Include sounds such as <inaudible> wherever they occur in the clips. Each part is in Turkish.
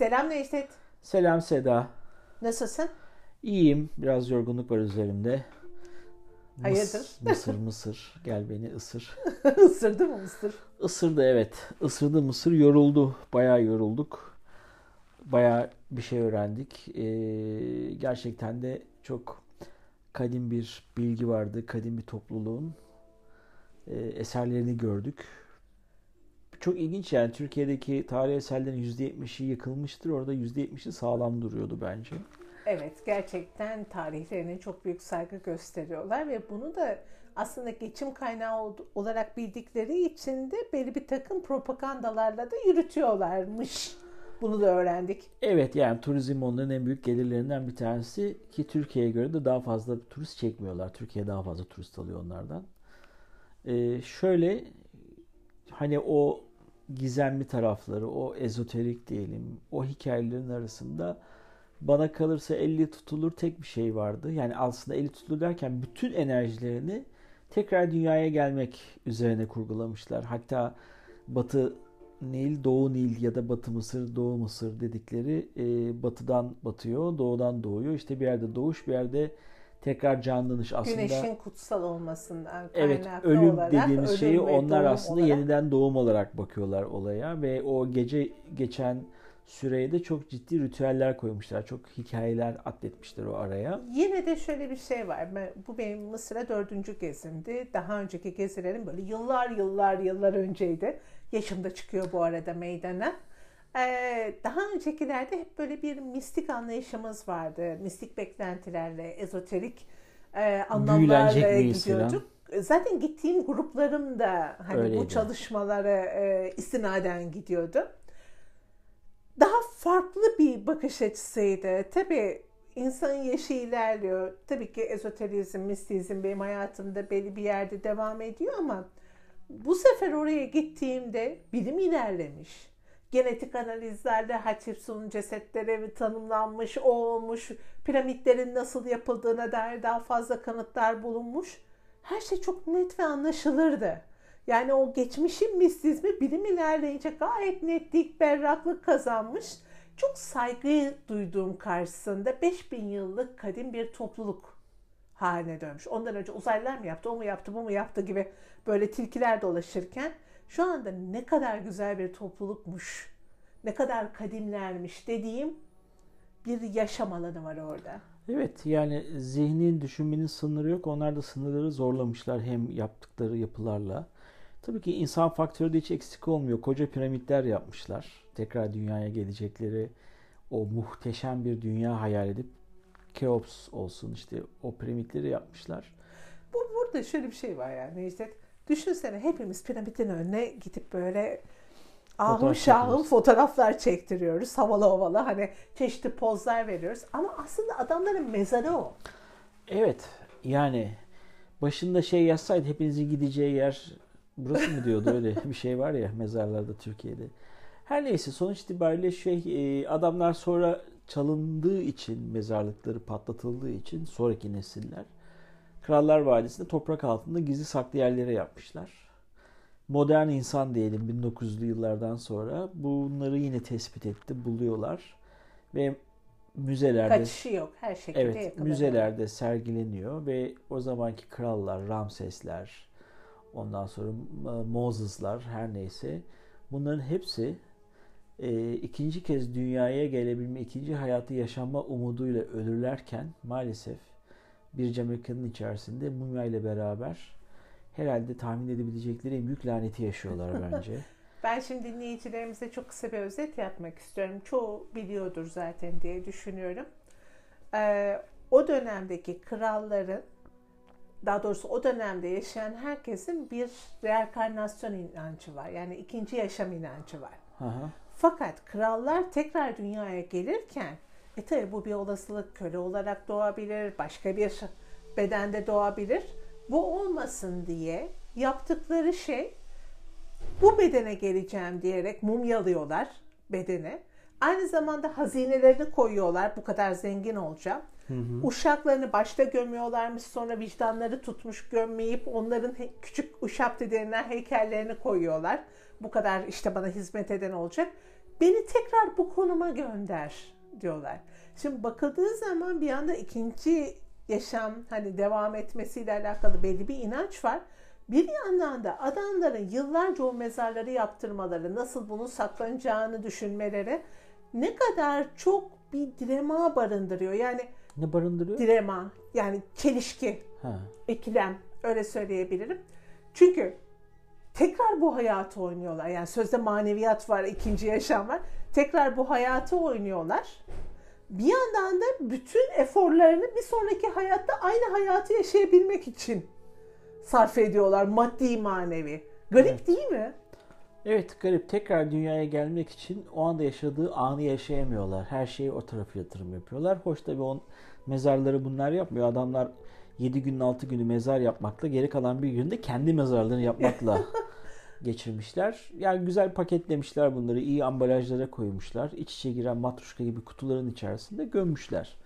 Selam Necdet. Selam Seda. Nasılsın? İyiyim. Biraz yorgunluk var üzerimde. Mıs- Hayırdır? <laughs> Mısır mısır. Gel beni ısır. <laughs> Isırdı mı mısır? Isırdı evet. Isırdı mısır yoruldu. Bayağı yorulduk. Bayağı bir şey öğrendik. Ee, gerçekten de çok kadim bir bilgi vardı. Kadim bir topluluğun e, eserlerini gördük. Çok ilginç yani Türkiye'deki tarih eserlerin %70'i yıkılmıştır. Orada %70'i sağlam duruyordu bence. Evet gerçekten tarihlerine çok büyük saygı gösteriyorlar ve bunu da aslında geçim kaynağı ol- olarak bildikleri için de belli bir takım propagandalarla da yürütüyorlarmış. Bunu da öğrendik. Evet yani turizm onların en büyük gelirlerinden bir tanesi ki Türkiye'ye göre de daha fazla turist çekmiyorlar. Türkiye daha fazla turist alıyor onlardan. Ee, şöyle hani o gizemli tarafları, o ezoterik diyelim, o hikayelerin arasında bana kalırsa elle tutulur tek bir şey vardı. Yani aslında elle tutulur derken bütün enerjilerini tekrar dünyaya gelmek üzerine kurgulamışlar. Hatta Batı Nil, Doğu Nil ya da Batı Mısır, Doğu Mısır dedikleri e, batıdan batıyor, doğudan doğuyor. İşte bir yerde doğuş, bir yerde tekrar canlanış aslında. Güneşin kutsal olmasından Evet, ölüm olarak dediğimiz ölüm şeyi onlar aslında olarak yeniden doğum olarak bakıyorlar olaya ve o gece geçen süreye de çok ciddi ritüeller koymuşlar. Çok hikayeler atletmişler o araya. Yine de şöyle bir şey var. Bu benim Mısır'a dördüncü gezimdi. Daha önceki gezilerim böyle yıllar yıllar yıllar önceydi. Yaşımda çıkıyor bu arada meydana. Daha öncekilerde hep böyle bir mistik anlayışımız vardı. Mistik beklentilerle, ezoterik anlamlarla gidiyorduk. Zaten gittiğim gruplarım da hani bu Öyleydi. çalışmalara e, istinaden gidiyordu daha farklı bir bakış açısıydı. Tabii insan yaşı ilerliyor. Tabii ki ezoterizm, mistizm benim hayatımda belli bir yerde devam ediyor ama bu sefer oraya gittiğimde bilim ilerlemiş. Genetik analizlerle Hatshepsut'un cesetleri tanımlanmış, o olmuş, piramitlerin nasıl yapıldığına dair daha fazla kanıtlar bulunmuş. Her şey çok net ve anlaşılırdı. Yani o geçmişin mistizmi bilim ilerleyince gayet netlik, berraklık kazanmış. Çok saygı duyduğum karşısında 5000 yıllık kadim bir topluluk haline dönmüş. Ondan önce uzaylılar mı yaptı, o mu yaptı, bu mu yaptı gibi böyle tilkiler dolaşırken şu anda ne kadar güzel bir toplulukmuş, ne kadar kadimlermiş dediğim bir yaşam alanı var orada. Evet yani zihnin düşünmenin sınırı yok. Onlar da sınırları zorlamışlar hem yaptıkları yapılarla. Tabii ki insan faktörü de hiç eksik olmuyor. Koca piramitler yapmışlar. Tekrar dünyaya gelecekleri o muhteşem bir dünya hayal edip Keops olsun işte o piramitleri yapmışlar. Bu burada şöyle bir şey var yani işte düşünsene hepimiz piramidin önüne gidip böyle ahım şahım fotoğraflar çektiriyoruz. Havalı havalı hani çeşitli pozlar veriyoruz. Ama aslında adamların mezarı o. Evet yani başında şey yazsaydı hepinizin gideceği yer burası mı diyordu <laughs> öyle bir şey var ya mezarlarda Türkiye'de. Her neyse sonuç itibariyle şey e, adamlar sonra çalındığı için mezarlıkları patlatıldığı için sonraki nesiller Krallar Vadisi'nde toprak altında gizli saklı yerlere yapmışlar. Modern insan diyelim 1900'lü yıllardan sonra bunları yine tespit etti, buluyorlar ve müzelerde Kaçışı yok. Her şekilde Evet, yakalanıyor. müzelerde sergileniyor ve o zamanki krallar, Ramsesler, ondan sonra e, Moses'lar her neyse bunların hepsi e, ikinci kez dünyaya gelebilme, ikinci hayatı yaşama umuduyla ölürlerken maalesef bir cam mekanın içerisinde mumya ile beraber herhalde tahmin edebilecekleri en büyük laneti yaşıyorlar <laughs> bence. Ben şimdi dinleyicilerimize çok kısa bir özet yapmak istiyorum. Çoğu biliyordur zaten diye düşünüyorum. Ee, o dönemdeki kralların, daha doğrusu o dönemde yaşayan herkesin bir reenkarnasyon inancı var. Yani ikinci yaşam inancı var. Hı. Fakat krallar tekrar dünyaya gelirken, e tabi bu bir olasılık köle olarak doğabilir, başka bir bedende doğabilir. Bu olmasın diye yaptıkları şey bu bedene geleceğim diyerek mumyalıyorlar bedene. Aynı zamanda hazinelerini koyuyorlar bu kadar zengin olacağım. Uşaklarını başta gömüyorlarmış sonra vicdanları tutmuş gömmeyip onların küçük uşak dedenilen heykellerini koyuyorlar. Bu kadar işte bana hizmet eden olacak. Beni tekrar bu konuma gönder diyorlar. Şimdi bakıldığı zaman bir anda ikinci yaşam hani devam etmesiyle alakalı belli bir inanç var. Bir yandan da adamların yıllarca o mezarları yaptırmaları, nasıl bunun saklanacağını düşünmeleri ne kadar çok bir dilema barındırıyor. Yani ne barındırıyor? Dilema yani çelişki, ha. ikilem öyle söyleyebilirim. Çünkü tekrar bu hayatı oynuyorlar. Yani sözde maneviyat var, ikinci yaşam var. Tekrar bu hayatı oynuyorlar. Bir yandan da bütün eforlarını bir sonraki hayatta aynı hayatı yaşayabilmek için sarf ediyorlar maddi manevi. Garip evet. değil mi? Evet garip. Tekrar dünyaya gelmek için o anda yaşadığı anı yaşayamıyorlar. Her şeyi o tarafa yatırım yapıyorlar. Hoş tabii on mezarları bunlar yapmıyor. Adamlar 7 günün 6 günü mezar yapmakla geri kalan bir günde kendi mezarlarını yapmakla <laughs> geçirmişler. Yani güzel paketlemişler bunları. iyi ambalajlara koymuşlar. İç içe giren matruşka gibi kutuların içerisinde gömmüşler.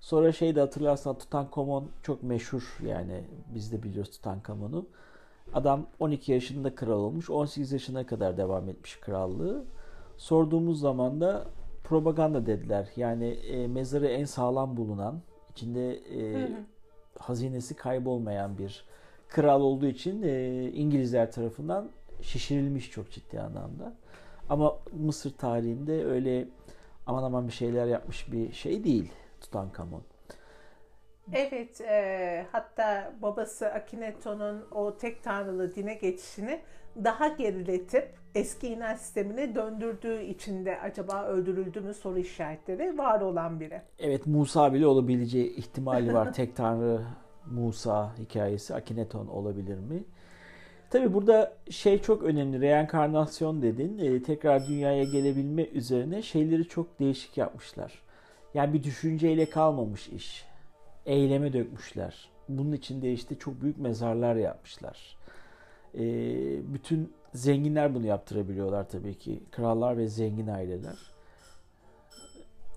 Sonra şey de hatırlarsan Tutankamon çok meşhur yani biz de biliyoruz Tutankamon'u. Adam 12 yaşında kral olmuş. 18 yaşına kadar devam etmiş krallığı. Sorduğumuz zaman da propaganda dediler. Yani e, mezarı en sağlam bulunan, içinde e, hı hı. hazinesi kaybolmayan bir kral olduğu için e, İngilizler tarafından şişirilmiş çok ciddi anlamda. Ama Mısır tarihinde öyle aman aman bir şeyler yapmış bir şey değil Tutankamon. Evet, e, hatta babası Akhenaton'un o tek tanrılı dine geçişini daha geriletip eski inanç sistemine döndürdüğü için de acaba öldürüldü mü soru işaretleri var olan biri. Evet, Musa bile olabileceği ihtimali var. <laughs> tek tanrı Musa hikayesi Akhenaton olabilir mi? Tabi burada şey çok önemli. Reenkarnasyon dedin. E, tekrar dünyaya gelebilme üzerine şeyleri çok değişik yapmışlar. Yani bir düşünceyle kalmamış iş eyleme dökmüşler. Bunun için de işte çok büyük mezarlar yapmışlar. E, bütün zenginler bunu yaptırabiliyorlar tabii ki. Krallar ve zengin aileler.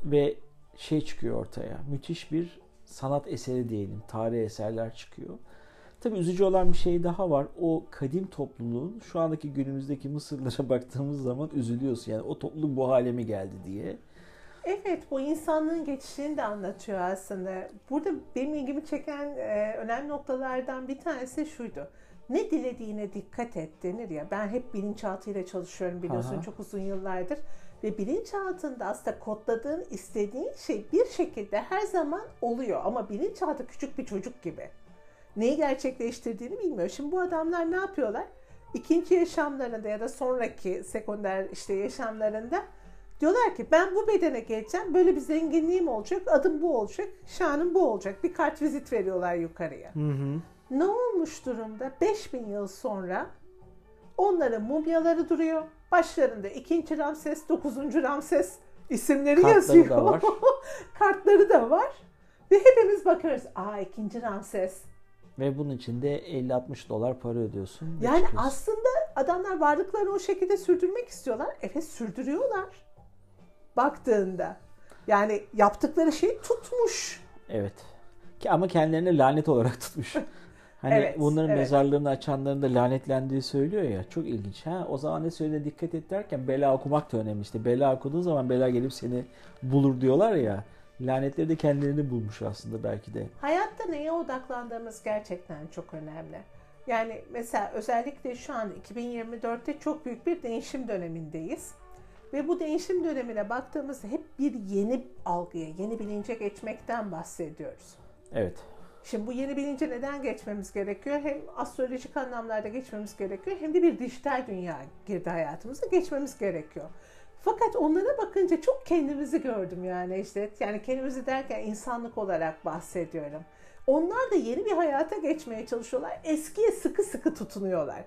Ve şey çıkıyor ortaya. Müthiş bir sanat eseri diyelim. Tarih eserler çıkıyor. Tabii üzücü olan bir şey daha var. O kadim topluluğun şu andaki günümüzdeki Mısırlara <laughs> baktığımız zaman üzülüyorsun. Yani o topluluk bu hale mi geldi diye. Evet, bu insanlığın geçişini de anlatıyor aslında. Burada benim ilgimi çeken e, önemli noktalardan bir tanesi şuydu. Ne dilediğine dikkat et denir ya. Ben hep bilinçaltıyla çalışıyorum biliyorsun Aha. çok uzun yıllardır. Ve bilinçaltında aslında kodladığın, istediğin şey bir şekilde her zaman oluyor. Ama bilinçaltı küçük bir çocuk gibi. Neyi gerçekleştirdiğini bilmiyor. Şimdi bu adamlar ne yapıyorlar? İkinci yaşamlarında ya da sonraki sekonder işte yaşamlarında Diyorlar ki ben bu bedene geleceğim. Böyle bir zenginliğim olacak. Adım bu olacak. Şanım bu olacak. Bir kart vizit veriyorlar yukarıya. Hı hı. Ne olmuş durumda? 5000 yıl sonra onların mumyaları duruyor. Başlarında 2. Ramses, 9. Ramses isimleri Kartları yazıyor. Da var. <laughs> Kartları da var. Ve hepimiz bakarız. Aa 2. Ramses. Ve bunun için de 50-60 dolar para ödüyorsun. Yani çıkıyorsun. aslında adamlar varlıklarını o şekilde sürdürmek istiyorlar. Evet sürdürüyorlar baktığında. Yani yaptıkları şey tutmuş. Evet. Ama kendilerine lanet olarak tutmuş. <laughs> Hani evet, bunların evet. mezarlarını açanların da lanetlendiği söylüyor ya. Çok ilginç. Ha o zaman ne söylediğine dikkat et derken bela okumak da önemli. İşte bela okuduğun zaman bela gelip seni bulur diyorlar ya. Lanetleri de kendilerini bulmuş aslında belki de. Hayatta neye odaklandığımız gerçekten çok önemli. Yani mesela özellikle şu an 2024'te çok büyük bir değişim dönemindeyiz. Ve bu değişim dönemine baktığımızda hep bir yeni algıya, yeni bilince geçmekten bahsediyoruz. Evet. Şimdi bu yeni bilince neden geçmemiz gerekiyor? Hem astrolojik anlamlarda geçmemiz gerekiyor hem de bir dijital dünya girdi hayatımıza geçmemiz gerekiyor. Fakat onlara bakınca çok kendimizi gördüm yani işte. Yani kendimizi derken insanlık olarak bahsediyorum. Onlar da yeni bir hayata geçmeye çalışıyorlar. Eskiye sıkı sıkı tutunuyorlar.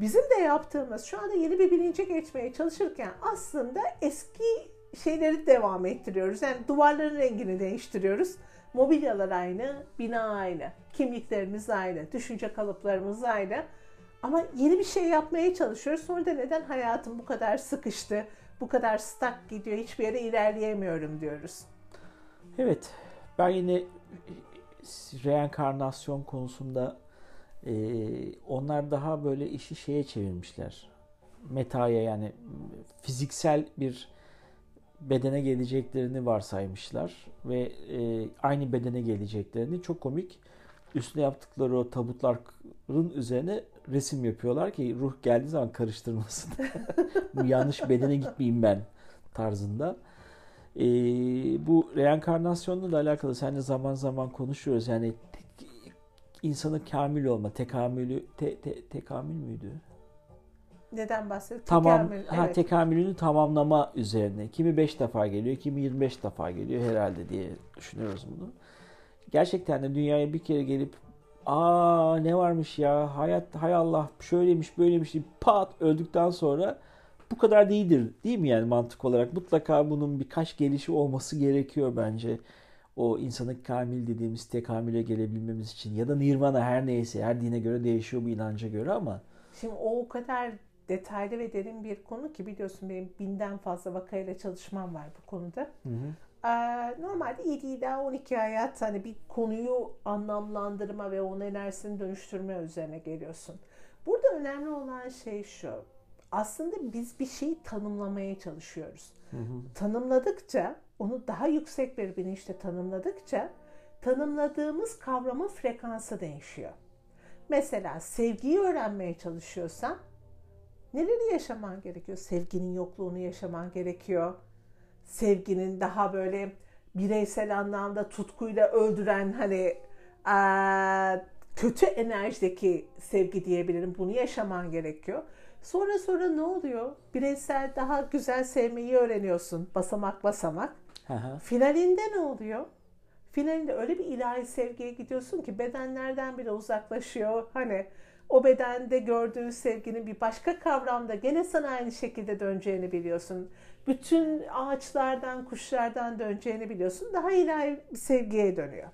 Bizim de yaptığımız şu anda yeni bir bilince geçmeye çalışırken aslında eski şeyleri devam ettiriyoruz. Yani duvarların rengini değiştiriyoruz. Mobilyalar aynı, bina aynı, kimliklerimiz aynı, düşünce kalıplarımız aynı. Ama yeni bir şey yapmaya çalışıyoruz. Sonra da neden hayatım bu kadar sıkıştı, bu kadar stuck gidiyor, hiçbir yere ilerleyemiyorum diyoruz. Evet, ben yine reenkarnasyon konusunda ee, onlar daha böyle işi şeye çevirmişler. Metaya yani fiziksel bir bedene geleceklerini varsaymışlar ve e, aynı bedene geleceklerini çok komik üstüne yaptıkları o tabutların üzerine resim yapıyorlar ki ruh geldiği zaman karıştırmasın. <laughs> bu yanlış bedene gitmeyeyim ben tarzında. E, bu reenkarnasyonla da alakalı seninle zaman zaman konuşuyoruz. Yani tek, insanın kamil olma, tekamülü, te, te, tekamül müydü? Neden bahsediyorsun? Tamam, Tekamül, ha, evet. tekamülünü tamamlama üzerine. Kimi 5 defa geliyor, kimi 25 defa geliyor herhalde diye düşünüyoruz bunu. Gerçekten de dünyaya bir kere gelip aa ne varmış ya hayat hay Allah şöyleymiş böyleymiş deyip pat öldükten sonra bu kadar değildir değil mi yani mantık olarak mutlaka bunun birkaç gelişi olması gerekiyor bence o insanın kamil dediğimiz tekamüle gelebilmemiz için ya da nirvana her neyse her dine göre değişiyor bu inanca göre ama Şimdi o o kadar detaylı ve derin bir konu ki biliyorsun benim binden fazla vakayla çalışmam var bu konuda. Hı hı. Ee, normalde 7 ila 12 hayat hani bir konuyu anlamlandırma ve onun enerjisini dönüştürme üzerine geliyorsun. Burada önemli olan şey şu. Aslında biz bir şeyi tanımlamaya çalışıyoruz. Hı hı. Tanımladıkça, onu daha yüksek bir bilinçle tanımladıkça tanımladığımız kavramın frekansı değişiyor. Mesela sevgiyi öğrenmeye çalışıyorsan neleri yaşaman gerekiyor? Sevginin yokluğunu yaşaman gerekiyor. Sevginin daha böyle bireysel anlamda tutkuyla öldüren hani kötü enerjideki sevgi diyebilirim. Bunu yaşaman gerekiyor. Sonra sonra ne oluyor? Bireysel daha güzel sevmeyi öğreniyorsun. Basamak basamak. Aha. Finalinde ne oluyor? Finalinde öyle bir ilahi sevgiye gidiyorsun ki bedenlerden bile uzaklaşıyor. Hani o bedende gördüğün sevginin bir başka kavramda gene sana aynı şekilde döneceğini biliyorsun. Bütün ağaçlardan, kuşlardan döneceğini biliyorsun. Daha ilahi sevgiye dönüyor.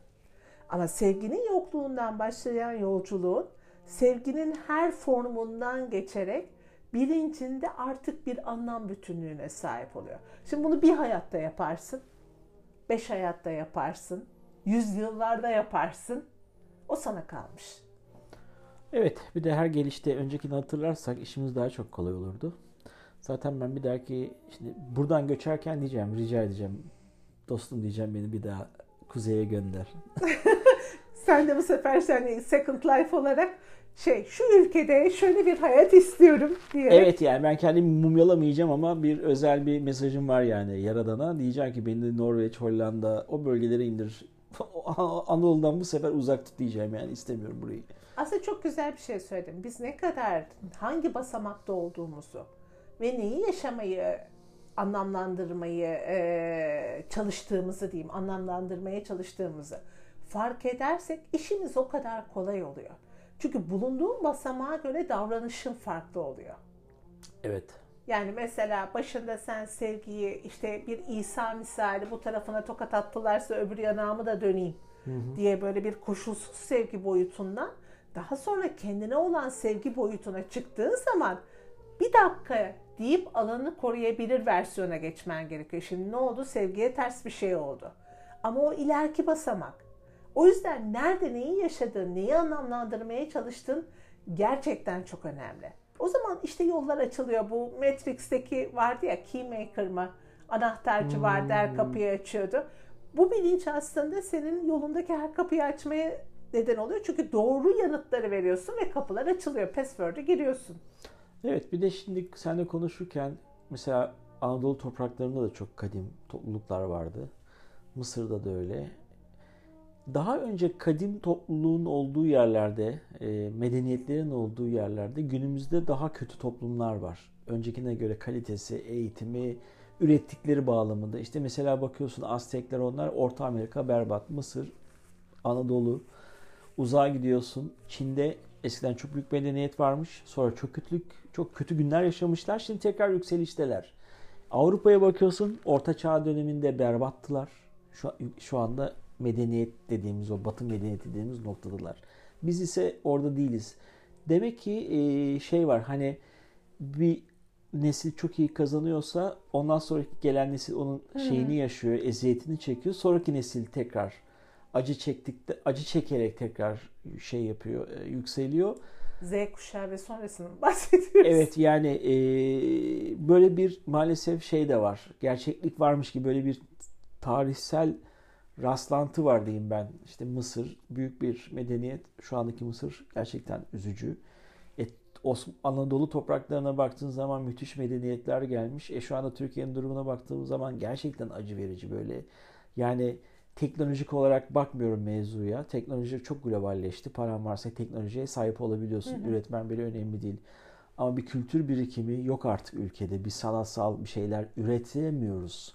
Ama sevginin yokluğundan başlayan yolculuğun sevginin her formundan geçerek bilincinde artık bir anlam bütünlüğüne sahip oluyor. Şimdi bunu bir hayatta yaparsın, beş hayatta yaparsın, yüz yıllarda yaparsın. O sana kalmış. Evet bir de her gelişte öncekini hatırlarsak işimiz daha çok kolay olurdu. Zaten ben bir dahaki şimdi buradan göçerken diyeceğim rica edeceğim dostum diyeceğim beni bir daha kuzeye gönder. <laughs> Sen de bu sefer sen Second Life olarak şey şu ülkede şöyle bir hayat istiyorum diye. Evet yani ben kendimi mumyalamayacağım ama bir özel bir mesajım var yani Yaradan'a. Diyeceğim ki beni Norveç, Hollanda o bölgelere indir. <laughs> Anadolu'dan bu sefer uzak tut diyeceğim yani istemiyorum burayı. Aslında çok güzel bir şey söyledim. Biz ne kadar hangi basamakta olduğumuzu ve neyi yaşamayı anlamlandırmayı e, çalıştığımızı diyeyim, anlamlandırmaya çalıştığımızı fark edersek işimiz o kadar kolay oluyor. Çünkü bulunduğun basamağa göre davranışın farklı oluyor. Evet. Yani mesela başında sen sevgiyi işte bir İsa misali bu tarafına tokat attılarsa öbür yanağımı da döneyim hı hı. diye böyle bir koşulsuz sevgi boyutundan daha sonra kendine olan sevgi boyutuna çıktığın zaman bir dakika deyip alanı koruyabilir versiyona geçmen gerekiyor. Şimdi ne oldu? Sevgiye ters bir şey oldu. Ama o ileriki basamak. O yüzden nerede neyi yaşadın, neyi anlamlandırmaya çalıştın gerçekten çok önemli. O zaman işte yollar açılıyor. Bu Matrix'teki vardı ya Keymaker mı? Anahtarcı hmm. vardı her kapıyı açıyordu. Bu bilinç aslında senin yolundaki her kapıyı açmaya neden oluyor. Çünkü doğru yanıtları veriyorsun ve kapılar açılıyor. Password'e giriyorsun. Evet bir de şimdi seninle konuşurken mesela Anadolu topraklarında da çok kadim topluluklar vardı. Mısır'da da öyle. Daha önce kadim topluluğun olduğu yerlerde, e, medeniyetlerin olduğu yerlerde günümüzde daha kötü toplumlar var. Öncekine göre kalitesi, eğitimi, ürettikleri bağlamında. İşte mesela bakıyorsun Aztekler onlar Orta Amerika berbat, Mısır, Anadolu, uzağa gidiyorsun. Çin'de eskiden çok büyük medeniyet varmış. Sonra çok kötülük, çok kötü günler yaşamışlar. Şimdi tekrar yükselişteler. Avrupa'ya bakıyorsun Orta Çağ döneminde berbattılar. Şu, şu anda medeniyet dediğimiz o batı medeniyeti dediğimiz noktadalar. Biz ise orada değiliz. Demek ki e, şey var hani bir nesil çok iyi kazanıyorsa ondan sonraki gelen nesil onun şeyini yaşıyor, eziyetini çekiyor. Sonraki nesil tekrar acı çektikte acı çekerek tekrar şey yapıyor, e, yükseliyor. Z kuşağı ve sonrasını bahsediyoruz. Evet yani e, böyle bir maalesef şey de var. Gerçeklik varmış gibi böyle bir tarihsel rastlantı var diyeyim ben. İşte Mısır büyük bir medeniyet. Şu andaki Mısır gerçekten üzücü. E, Anadolu topraklarına baktığın zaman müthiş medeniyetler gelmiş. E şu anda Türkiye'nin durumuna baktığım zaman gerçekten acı verici böyle. Yani teknolojik olarak bakmıyorum mevzuya. Teknoloji çok globalleşti. Paran varsa teknolojiye sahip olabiliyorsun. Hı hı. Üretmen bile önemli değil. Ama bir kültür birikimi yok artık ülkede. Bir sanatsal bir şeyler üretemiyoruz.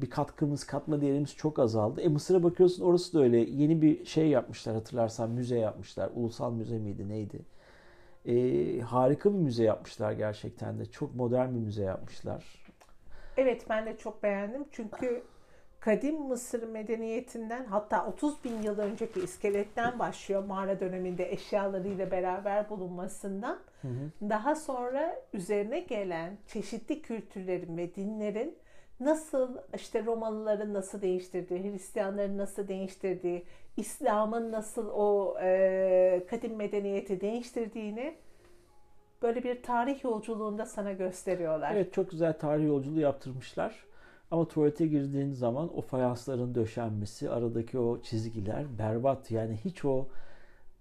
Bir katkımız, katma değerimiz çok azaldı. E Mısır'a bakıyorsun orası da öyle. Yeni bir şey yapmışlar hatırlarsan müze yapmışlar. Ulusal müze miydi neydi? E, harika bir müze yapmışlar gerçekten de. Çok modern bir müze yapmışlar. Evet ben de çok beğendim. Çünkü kadim Mısır medeniyetinden hatta 30 bin yıl önceki iskeletten başlıyor mağara döneminde eşyalarıyla beraber bulunmasından. Hı hı. Daha sonra üzerine gelen çeşitli kültürlerin ve dinlerin nasıl işte Romalıların nasıl değiştirdiği, Hristiyanların nasıl değiştirdiği, İslam'ın nasıl o e, kadim medeniyeti değiştirdiğini böyle bir tarih yolculuğunda sana gösteriyorlar. Evet çok güzel tarih yolculuğu yaptırmışlar. Ama tuvalete girdiğin zaman o fayansların döşenmesi, aradaki o çizgiler berbat. Yani hiç o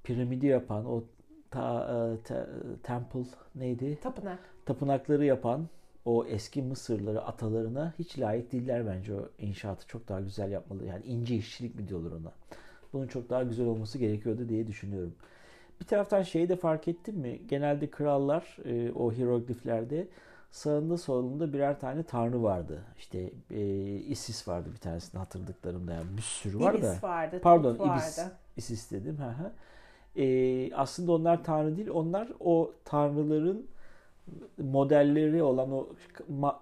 piramidi yapan, o ta, e, te, temple neydi? Tapınak. Tapınakları yapan o eski Mısırları atalarına hiç layık değiller bence o inşaatı çok daha güzel yapmalı. Yani ince işçilik mi diyorlar ona. Bunun çok daha güzel olması gerekiyordu diye düşünüyorum. Bir taraftan şeyi de fark ettim mi? Genelde krallar e, o hierogliflerde sağında solunda birer tane tanrı vardı. İşte e, Isis vardı bir tanesini hatırladıklarımda yani bir sürü var Ibis da. vardı. Pardon Ibis. Vardı. Isis dedim. Hı hı. E, aslında onlar tanrı değil. Onlar o tanrıların modelleri olan o ma-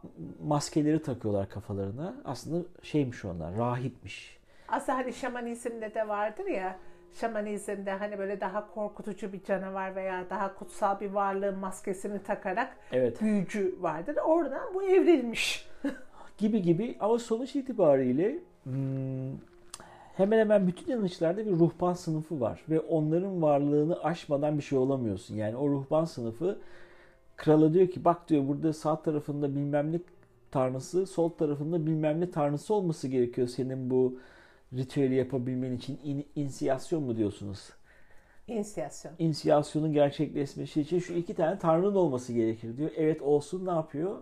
maskeleri takıyorlar kafalarına. Aslında şeymiş onlar, rahipmiş. Aslında hani şamanizmde de vardır ya şamanizmde hani böyle daha korkutucu bir canavar veya daha kutsal bir varlığın maskesini takarak evet. büyücü vardır. Oradan bu evrilmiş. gibi gibi ama sonuç itibariyle hmm, hemen hemen bütün inanışlarda bir ruhban sınıfı var ve onların varlığını aşmadan bir şey olamıyorsun. Yani o ruhban sınıfı krala diyor ki bak diyor burada sağ tarafında bilmem ne tanrısı, sol tarafında bilmem ne tanrısı olması gerekiyor senin bu ritüeli yapabilmen için in, inisiyasyon mu diyorsunuz? İnisiyasyon. İnisiyasyonun gerçekleşmesi için şu iki tane tanrının olması gerekir diyor. Evet olsun ne yapıyor?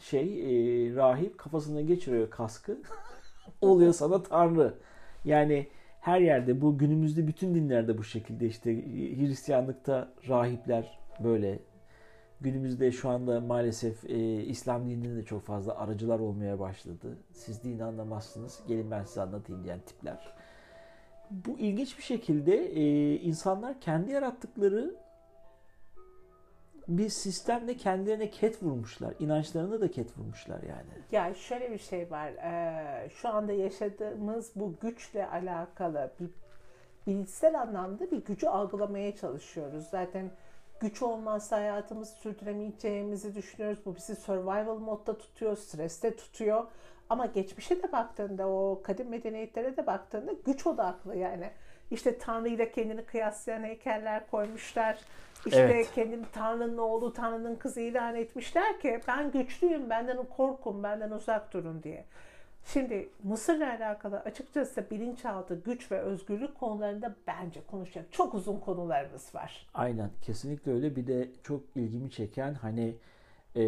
Şey e, rahip kafasına geçiriyor kaskı. <laughs> Oluyor sana tanrı. Yani her yerde bu günümüzde bütün dinlerde bu şekilde işte Hristiyanlıkta rahipler böyle Günümüzde şu anda maalesef e, İslam dininde de çok fazla aracılar olmaya başladı. Siz dini anlamazsınız, gelin ben size anlatayım diyen tipler. Bu ilginç bir şekilde e, insanlar kendi yarattıkları bir sistemle kendilerine ket vurmuşlar. İnançlarına da ket vurmuşlar yani. Ya şöyle bir şey var. Ee, şu anda yaşadığımız bu güçle alakalı bir bilişsel anlamda bir gücü algılamaya çalışıyoruz. Zaten güç olmazsa hayatımızı sürdüremeyeceğimizi düşünüyoruz. Bu bizi survival modda tutuyor, streste tutuyor. Ama geçmişe de baktığında, o kadim medeniyetlere de baktığında güç odaklı yani. İşte Tanrı ile kendini kıyaslayan heykeller koymuşlar. İşte evet. kendini Tanrı'nın oğlu, Tanrı'nın kızı ilan etmişler ki ben güçlüyüm, benden korkun, benden uzak durun diye. Şimdi Mısır'la alakalı açıkçası bilinçaltı, güç ve özgürlük konularında bence konuşacak çok uzun konularımız var. Aynen kesinlikle öyle. Bir de çok ilgimi çeken hani e,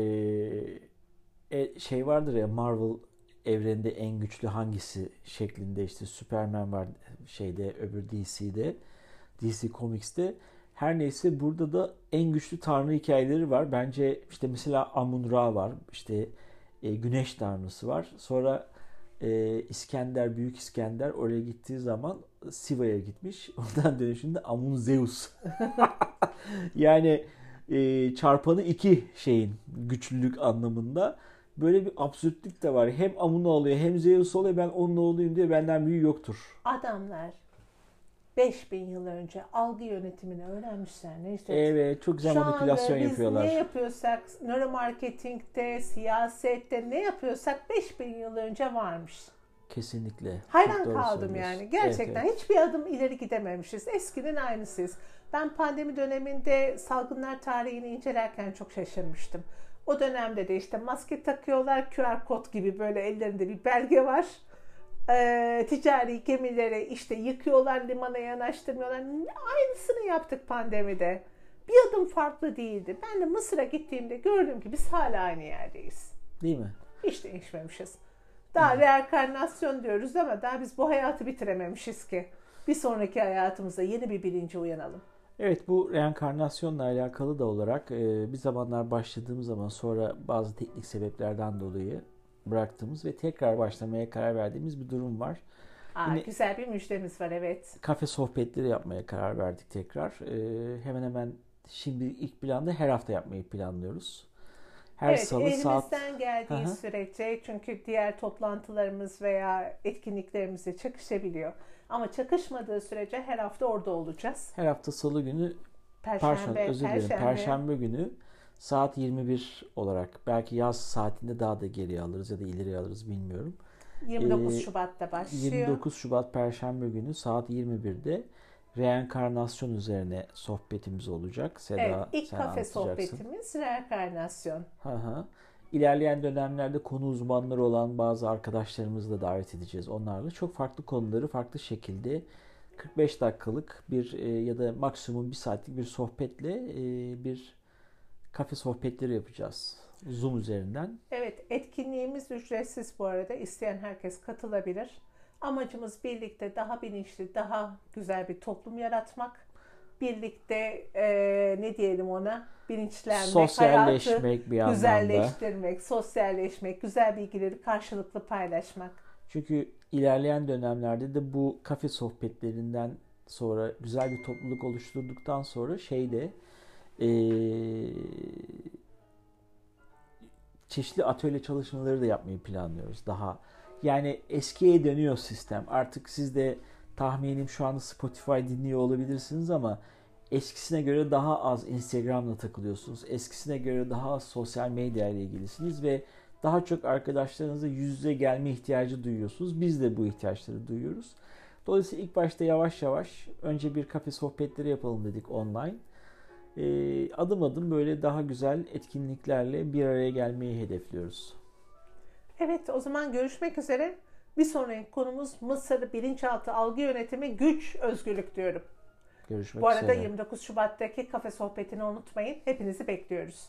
e, şey vardır ya Marvel evrende en güçlü hangisi şeklinde işte Superman var şeyde öbür DC'de DC Comics'te her neyse burada da en güçlü tanrı hikayeleri var. Bence işte mesela Amun Ra var. işte e, güneş tanrısı var. Sonra e, İskender, Büyük İskender oraya gittiği zaman Siva'ya gitmiş. <laughs> Oradan dönüşünde Amun Zeus. <laughs> yani e, çarpanı iki şeyin güçlülük anlamında. Böyle bir absürtlük de var. Hem Amun oluyor hem Zeus oluyor. Ben onun oğluyum diye benden büyüğü yoktur. Adamlar 5000 yıl önce algı yönetimini öğrenmişler. Neyse. Evet çok güzel Şu manipülasyon biz yapıyorlar. ne yapıyorsak nöromarketingte, siyasette ne yapıyorsak 5000 yıl önce varmış. Kesinlikle. Hayran kaldım yani. Gerçekten evet, evet. hiçbir adım ileri gidememişiz. Eskinin aynısıyız. Ben pandemi döneminde salgınlar tarihini incelerken çok şaşırmıştım. O dönemde de işte maske takıyorlar. QR kod gibi böyle ellerinde bir belge var. Ee, ticari gemileri işte yıkıyorlar, limana yanaştırmıyorlar. Aynısını yaptık pandemide. Bir adım farklı değildi. Ben de Mısır'a gittiğimde gördüm ki biz hala aynı yerdeyiz. Değil mi? Hiç değişmemişiz. Daha reenkarnasyon diyoruz ama daha biz bu hayatı bitirememişiz ki. Bir sonraki hayatımızda yeni bir bilince uyanalım. Evet bu reenkarnasyonla alakalı da olarak e, bir zamanlar başladığımız zaman sonra bazı teknik sebeplerden dolayı bıraktığımız ve tekrar başlamaya karar verdiğimiz bir durum var. Aa, Yine- güzel bir müjdemiz var evet. Kafe sohbetleri yapmaya karar verdik tekrar. E, hemen hemen şimdi ilk planda her hafta yapmayı planlıyoruz. Her evet salı elimizden saat geldiği hı. sürece çünkü diğer toplantılarımız veya etkinliklerimizle çakışabiliyor. Ama çakışmadığı sürece her hafta orada olacağız. her hafta salı günü Perşembe, Perşembe, özür dilerim. Perşembe. Perşembe günü saat 21 olarak belki yaz saatinde daha da geriye alırız ya da ileriye alırız bilmiyorum. 29 Ee, Şubat'ta başlıyor. 29 Şubat Perşembe günü saat 21'de reenkarnasyon üzerine sohbetimiz olacak. Seda evet, ilk sen kafe sohbetimiz reenkarnasyon. Hı hı. İlerleyen dönemlerde konu uzmanları olan bazı arkadaşlarımızı da davet edeceğiz. Onlarla çok farklı konuları farklı şekilde 45 dakikalık bir e, ya da maksimum bir saatlik bir sohbetle e, bir kafe sohbetleri yapacağız. Zoom üzerinden. Evet, etkinliğimiz ücretsiz bu arada. İsteyen herkes katılabilir. Amacımız birlikte daha bilinçli, daha güzel bir toplum yaratmak. Birlikte eee, ne diyelim ona? Bilinçlenmek, hayatı Sosyalleşmek bir anlamda. güzelleştirmek, sosyalleşmek, güzel bilgileri karşılıklı paylaşmak. Çünkü ilerleyen dönemlerde de bu kafe sohbetlerinden sonra güzel bir topluluk oluşturduktan sonra şeyde eee çeşitli atölye çalışmaları da yapmayı planlıyoruz. Daha yani eskiye dönüyor sistem. Artık siz de tahminim şu anda Spotify dinliyor olabilirsiniz ama eskisine göre daha az Instagram'la takılıyorsunuz. Eskisine göre daha az sosyal medya ile ilgilisiniz ve daha çok arkadaşlarınızla yüz yüze gelme ihtiyacı duyuyorsunuz. Biz de bu ihtiyaçları duyuyoruz. Dolayısıyla ilk başta yavaş yavaş önce bir kafe sohbetleri yapalım dedik online. Ee, adım adım böyle daha güzel etkinliklerle bir araya gelmeyi hedefliyoruz. Evet, o zaman görüşmek üzere. Bir sonraki konumuz Mısır bilinçaltı algı yönetimi, güç, özgürlük diyorum. Görüşmek Bu arada üzere. 29 Şubat'taki kafe sohbetini unutmayın. Hepinizi bekliyoruz.